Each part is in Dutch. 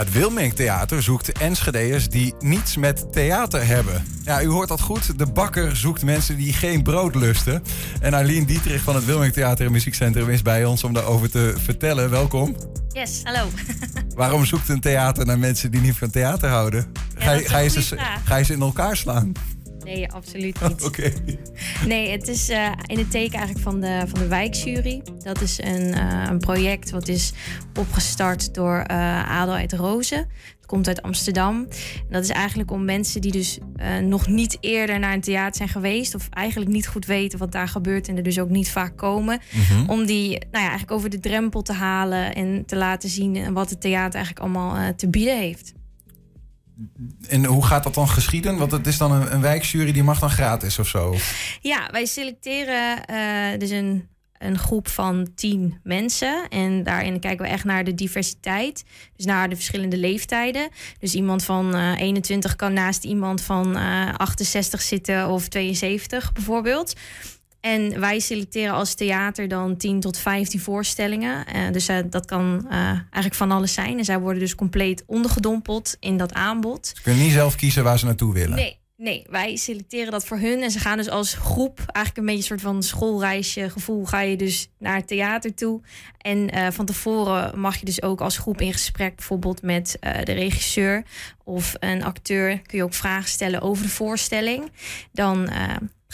Het Wilming Theater zoekt Enschede'ers die niets met theater hebben. Ja, u hoort dat goed. De bakker zoekt mensen die geen brood lusten. En Arlene Dietrich van het Wilming Theater en Muziekcentrum is bij ons om daarover te vertellen. Welkom. Yes, hallo. Waarom zoekt een theater naar mensen die niet van theater houden? ga, je, ga, je ze, ga je ze in elkaar slaan? Nee, absoluut niet. Oké. Nee, het is uh, in het teken eigenlijk van de, van de wijkjury. Dat is een, uh, een project wat is opgestart door uh, Adelheid Rozen. Het komt uit Amsterdam. En dat is eigenlijk om mensen die dus nog niet eerder naar een theater zijn geweest... of eigenlijk niet goed weten wat daar gebeurt en er dus ook niet vaak komen... Mm -hmm. om die nou ja, eigenlijk over de drempel te halen en te laten zien... wat het theater eigenlijk allemaal te bieden heeft. En hoe gaat dat dan geschieden? Want het is dan een, een wijkjury die mag dan gratis of zo? Ja, wij selecteren uh, dus een, een groep van tien mensen. En daarin kijken we echt naar de diversiteit. Dus naar de verschillende leeftijden. Dus iemand van uh, 21 kan naast iemand van uh, 68 zitten of 72 bijvoorbeeld. En wij selecteren als theater dan 10 tot 15 voorstellingen. Uh, dus uh, dat kan uh, eigenlijk van alles zijn. En zij worden dus compleet ondergedompeld in dat aanbod. Ze kunnen niet zelf kiezen waar ze naartoe willen. Nee. Nee, wij selecteren dat voor hun. En ze gaan dus als groep, eigenlijk een beetje een soort van schoolreisje gevoel, ga je dus naar het theater toe. En van tevoren mag je dus ook als groep in gesprek, bijvoorbeeld met de regisseur of een acteur, kun je ook vragen stellen over de voorstelling. Dan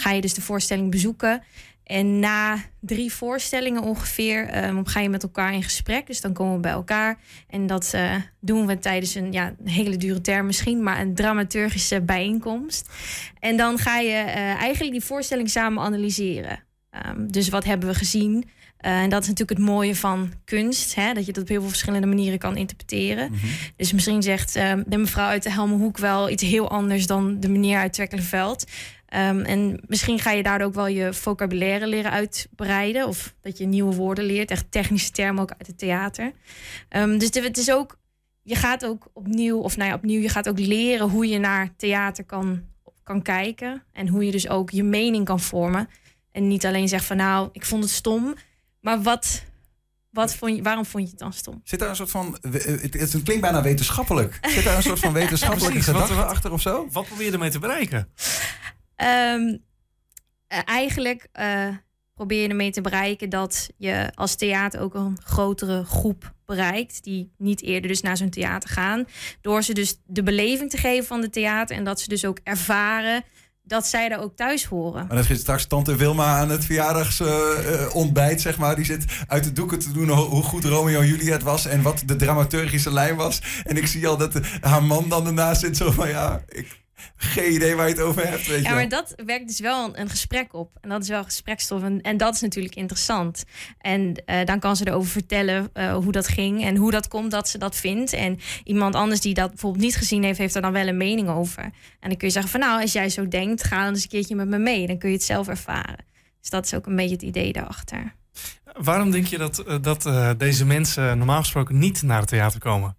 ga je dus de voorstelling bezoeken. En na drie voorstellingen ongeveer um, ga je met elkaar in gesprek. Dus dan komen we bij elkaar. En dat uh, doen we tijdens een, ja, een hele dure term misschien, maar een dramaturgische bijeenkomst. En dan ga je uh, eigenlijk die voorstelling samen analyseren. Um, dus wat hebben we gezien? Uh, en dat is natuurlijk het mooie van kunst, hè? dat je dat op heel veel verschillende manieren kan interpreteren. Mm -hmm. Dus misschien zegt de mevrouw uit de Helmenhoek wel iets heel anders dan de meneer uit Twekkelenveld. Um, en misschien ga je daardoor ook wel je vocabulaire leren uitbreiden. Of dat je nieuwe woorden leert. Echt technische termen ook uit het theater. Um, dus het is ook, je gaat ook opnieuw, of nou ja, opnieuw, je gaat ook leren hoe je naar theater kan, kan kijken. En hoe je dus ook je mening kan vormen. En niet alleen zegt van nou, ik vond het stom. Maar wat, wat vond je, waarom vond je het dan stom? Zit daar een soort van. Het, het klinkt bijna wetenschappelijk. Zit daar een soort van wetenschappelijke gedachte achter of zo? Wat probeer je ermee te bereiken? Um, eigenlijk uh, probeer je ermee te bereiken dat je als theater ook een grotere groep bereikt. Die niet eerder dus naar zo'n theater gaan. Door ze dus de beleving te geven van de theater. En dat ze dus ook ervaren dat zij daar ook thuis horen. Maar dan zit straks tante Wilma aan het verjaardagsontbijt, uh, zeg maar. Die zit uit de doeken te doen hoe goed Romeo en Juliet was... en wat de dramaturgische lijn was. En ik zie al dat haar man dan ernaast zit zo van... ja, ik, geen idee waar je het over hebt. Weet ja, je maar dat werkt dus wel een, een, gesprek op. En dat is wel gesprekstof. En, en dat is natuurlijk interessant. En uh, dan kan ze erover vertellen uh, hoe dat ging en hoe dat komt dat ze dat vindt. En iemand anders die dat bijvoorbeeld niet gezien heeft, heeft er dan wel een mening over. En dan kun je zeggen van nou, als jij zo denkt, ga dan eens een keertje met me mee. Dan kun je het zelf ervaren. Dus dat is ook een beetje het idee daarachter. Waarom denk je dat, dat uh, deze mensen normaal gesproken niet naar het theater komen?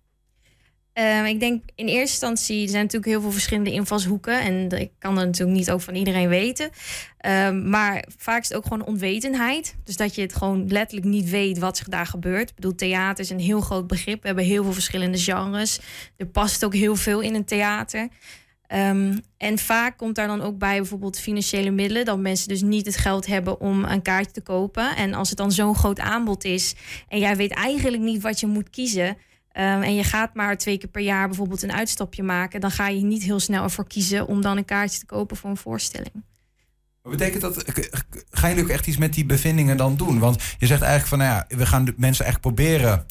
Uh, ik denk in eerste instantie, er zijn natuurlijk heel veel verschillende invalshoeken. En ik kan dat natuurlijk niet ook van iedereen weten. Uh, maar vaak is het ook gewoon onwetendheid. Dus dat je het gewoon letterlijk niet weet wat zich daar gebeurt. Ik bedoel, theater is een heel groot begrip. We hebben heel veel verschillende genres. Er past ook heel veel in een theater. Um, en vaak komt daar dan ook bij bijvoorbeeld financiële middelen. Dat mensen dus niet het geld hebben om een kaartje te kopen. En als het dan zo'n groot aanbod is en jij weet eigenlijk niet wat je moet kiezen Um, en je gaat maar twee keer per jaar bijvoorbeeld een uitstapje maken, dan ga je niet heel snel ervoor kiezen om dan een kaartje te kopen voor een voorstelling. Maar betekent dat, gaan jullie ook echt iets met die bevindingen dan doen? Want je zegt eigenlijk van, nou ja, we gaan de mensen echt proberen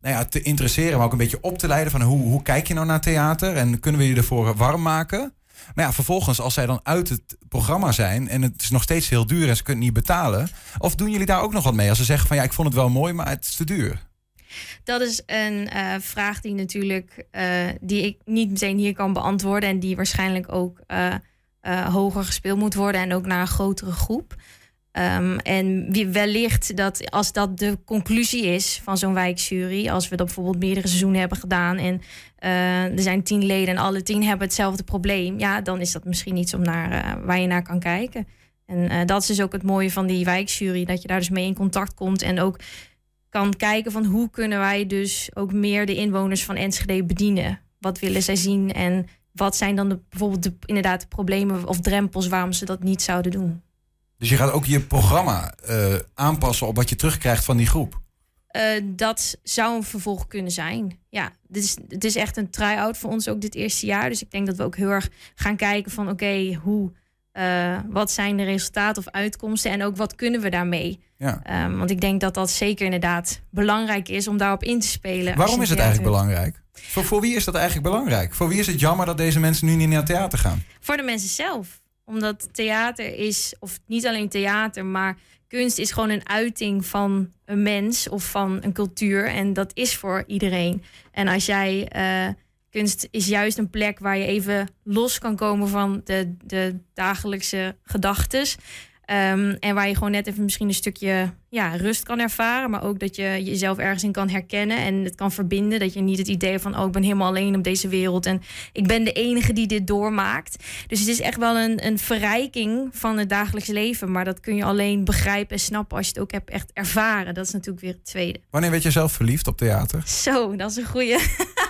nou ja, te interesseren, maar ook een beetje op te leiden van hoe, hoe kijk je nou naar theater en kunnen we je ervoor warm maken? Maar ja, vervolgens, als zij dan uit het programma zijn en het is nog steeds heel duur en ze kunnen niet betalen, of doen jullie daar ook nog wat mee als ze zeggen van ja, ik vond het wel mooi, maar het is te duur? Dat is een uh, vraag die natuurlijk uh, die ik niet meteen hier kan beantwoorden en die waarschijnlijk ook uh, hoger gespeeld moet worden en ook naar een grotere groep. Um, en wellicht dat als dat de conclusie is van zo'n wijkjury, als we dat bijvoorbeeld meerdere seizoenen hebben gedaan en er zijn tien leden en alle tien hebben hetzelfde probleem, ja, dan is dat misschien iets om naar, waar je naar kan kijken. En dat is dus ook het mooie van die wijkjury, dat je daar dus mee in contact komt en ook kan kijken van hoe kunnen wij dus ook meer de inwoners van Enschede bedienen. Wat willen zij zien en wat zijn dan de, bijvoorbeeld de, inderdaad de problemen of drempels waarom ze dat niet zouden doen. Dus je gaat ook je programma uh, aanpassen op wat je terugkrijgt van die groep? Uh, dat zou een vervolg kunnen zijn. Ja, dit is, het is echt een try-out voor ons ook dit eerste jaar. Dus ik denk dat we ook heel erg gaan kijken van oké, hoe, uh, wat zijn de resultaten of uitkomsten en ook wat kunnen we daarmee? Ja. Um, want ik denk dat dat zeker inderdaad belangrijk is om daarop in te spelen. Waarom is het eigenlijk belangrijk? Voor, voor wie is dat eigenlijk belangrijk? Voor wie is het jammer dat deze mensen nu niet naar theater gaan? Voor de mensen zelf. Omdat theater is, of niet alleen theater, maar kunst is gewoon een uiting van een mens of van een cultuur. En dat is voor iedereen. En als jij. Uh, kunst is juist een plek waar je even los kan komen van de, de dagelijkse gedachtes. Um, en waar je gewoon net even misschien een stukje ja, rust kan ervaren. Maar ook dat je jezelf ergens in kan herkennen en het kan verbinden. Dat je niet het idee van, oh, ik ben helemaal alleen op deze wereld. En ik ben de enige die dit doormaakt. Dus het is echt wel een, een verrijking van het dagelijks leven. Maar dat kun je alleen begrijpen en snappen als je het ook hebt echt ervaren. Dat is natuurlijk weer het tweede. Wanneer werd je zelf verliefd op theater? Zo, dat is een goede.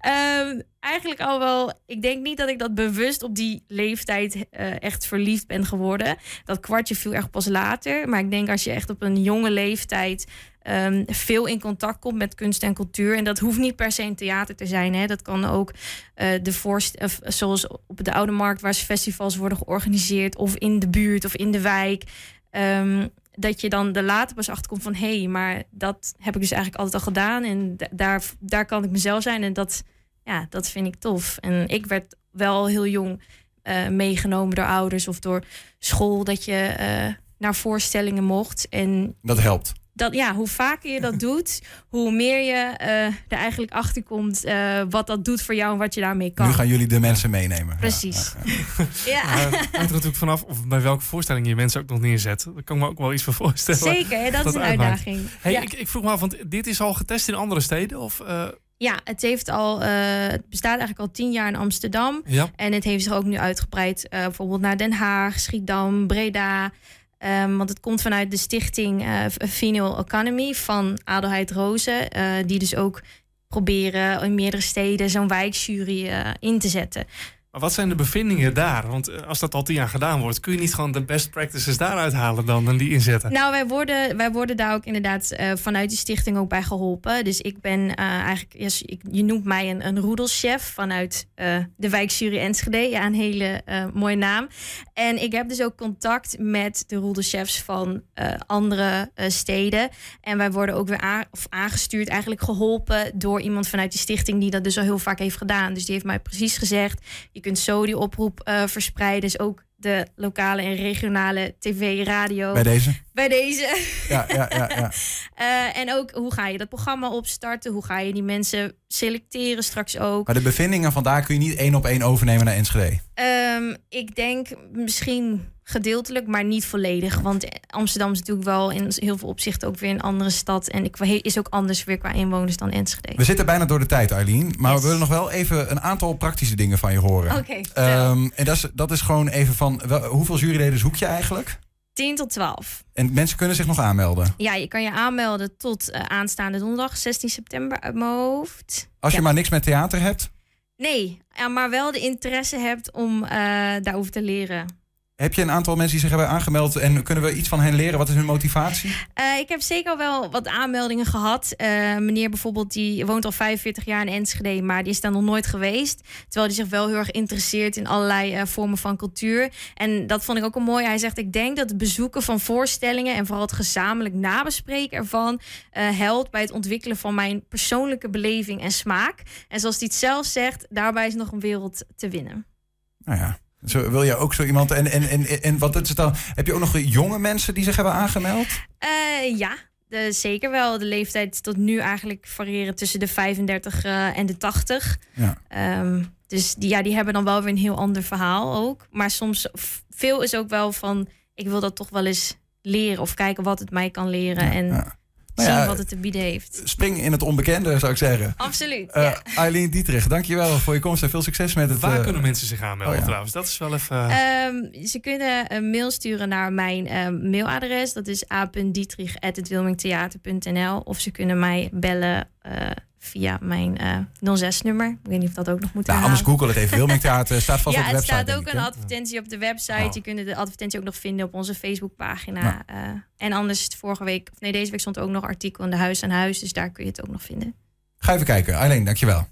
um, eigenlijk al wel. Ik denk niet dat ik dat bewust op die leeftijd uh, echt verliefd ben geworden. Dat kwartje viel echt pas later. Maar ik denk als je echt op een jonge leeftijd um, veel in contact komt met kunst en cultuur. En dat hoeft niet per se een theater te zijn. Hè. Dat kan ook uh, de voorst of, zoals op de Oude Markt, waar festivals worden georganiseerd, of in de buurt of in de wijk. Um, dat je dan de later pas achterkomt van hé, hey, maar dat heb ik dus eigenlijk altijd al gedaan. En daar, daar kan ik mezelf zijn. En dat ja, dat vind ik tof. En ik werd wel heel jong uh, meegenomen door ouders of door school dat je uh, naar voorstellingen mocht. En dat helpt. Dat, ja, hoe vaker je dat doet, hoe meer je uh, er eigenlijk achter komt wat dat doet voor jou en wat je daarmee kan. Nu gaan jullie de mensen meenemen. Precies. Ja, ja. ja. hangt er natuurlijk vanaf of bij welke voorstelling je mensen ook nog neerzet. Daar kan ik me ook wel iets voor voorstellen. Zeker, dat, dat, is een uitdaging. Hey, ik, ik, vroeg me af, want dit is al getest in andere steden? Of, ja, het heeft al, uh, het bestaat eigenlijk al tien jaar in Amsterdam. Ja. En het heeft zich ook nu uitgebreid, uh, bijvoorbeeld naar Den Haag, Schiedam, Breda. Um, want het komt vanuit de stichting uh, Vinyl Economy van Adelheid Rozen. die dus ook proberen in meerdere steden zo'n wijkjury in te zetten. Wat zijn de bevindingen daar? Want eh, als dat al tien jaar gedaan wordt, kun je niet gewoon de best practices daaruit halen dan en die inzetten? Nou, wij worden, wij worden daar ook inderdaad uh, vanuit die stichting ook bij geholpen. Dus ik ben uh, eigenlijk, yes, ik, je noemt mij een, een roedelchef vanuit uh, de wijkjury Enschede. Ja, een hele mooie naam. En ik heb dus ook contact met de roedelchefs van andere steden. En wij worden ook weer of aangestuurd, eigenlijk geholpen door iemand vanuit die stichting die dat dus al heel vaak heeft gedaan. Dus die heeft mij precies gezegd, je kunt zo die oproep uh, verspreiden. Dus ook de lokale en regionale tv, radio. Bij deze? Bij deze. Ja, ja, ja. ja. uh, en ook hoe ga je dat programma opstarten? Hoe ga je die mensen selecteren straks ook? Maar de bevindingen vandaar kun je niet één op één overnemen naar Enschede? Um, ik denk misschien gedeeltelijk, maar niet volledig. Want Amsterdam is natuurlijk wel in heel veel opzichten ook weer een andere stad. En ik is ook anders weer qua inwoners dan Enschede. We zitten bijna door de tijd, Eileen. Maar yes. we willen nog wel even een aantal praktische dingen van je horen. Oké. Okay, um, en dat is, dat is gewoon even van, wel, hoeveel juryleden zoek je eigenlijk? 10 tot 12. En mensen kunnen zich nog aanmelden? Ja, je kan je aanmelden tot uh, aanstaande donderdag, 16 september uit mijn hoofd. Als je maar niks met theater hebt? Nee, maar wel de interesse hebt om uh, daarover te leren. Heb je een aantal mensen die zich hebben aangemeld en kunnen we iets van hen leren? Wat is hun motivatie? Uh, ik heb zeker al wel wat aanmeldingen gehad. Uh, meneer bijvoorbeeld, die woont al 45 jaar in Enschede, maar die is daar nog nooit geweest. Terwijl hij zich wel heel erg interesseert in allerlei uh, vormen van cultuur. En dat vond ik ook een mooi. Hij zegt: Ik denk dat het bezoeken van voorstellingen en vooral het gezamenlijk nabespreken ervan helpt bij het ontwikkelen van mijn persoonlijke beleving en smaak. En zoals hij het zelf zegt, daarbij is nog een wereld te winnen. Nou ja. Zo, wil je ook zo iemand. En, en, en, en wat is het dan? Heb je ook nog jonge mensen die zich hebben aangemeld? Uh, ja, de, zeker wel. De leeftijd tot nu eigenlijk variëren tussen de 35 uh, en de 80. Ja. Um, dus die, ja, die hebben dan wel weer een heel ander verhaal ook. Maar soms, veel is ook wel van... ik wil dat toch wel eens leren of kijken wat het mij kan leren. Ja, en ja. Nou ja, zien wat het te bieden heeft. Spring in het onbekende, zou ik zeggen. Absoluut. Eh ja. Eileen Dietrich, dankjewel voor je komst en veel succes met het... Waar eh, kunnen mensen zich aanmelden oh ja. trouwens? Dat is wel even... Ehm, ze kunnen een mail sturen naar mijn ehm, mailadres. Dat is a.dietrich.het Of ze kunnen mij bellen eh, via mijn eh 06-nummer. Ik weet niet of dat ook nog moet Nou, anders google het even. Wilming Theater staat vast ja, op de het website. staat ook denk ik, een advertentie op de website. Oh. Je kunt de advertentie ook nog vinden op onze Facebookpagina. Nou. En anders vorige week, of nee, deze week stond ook nog artikel in de Huis aan Huis. Dus daar kun je het ook nog vinden. Ga even kijken. Eileen, dankjewel.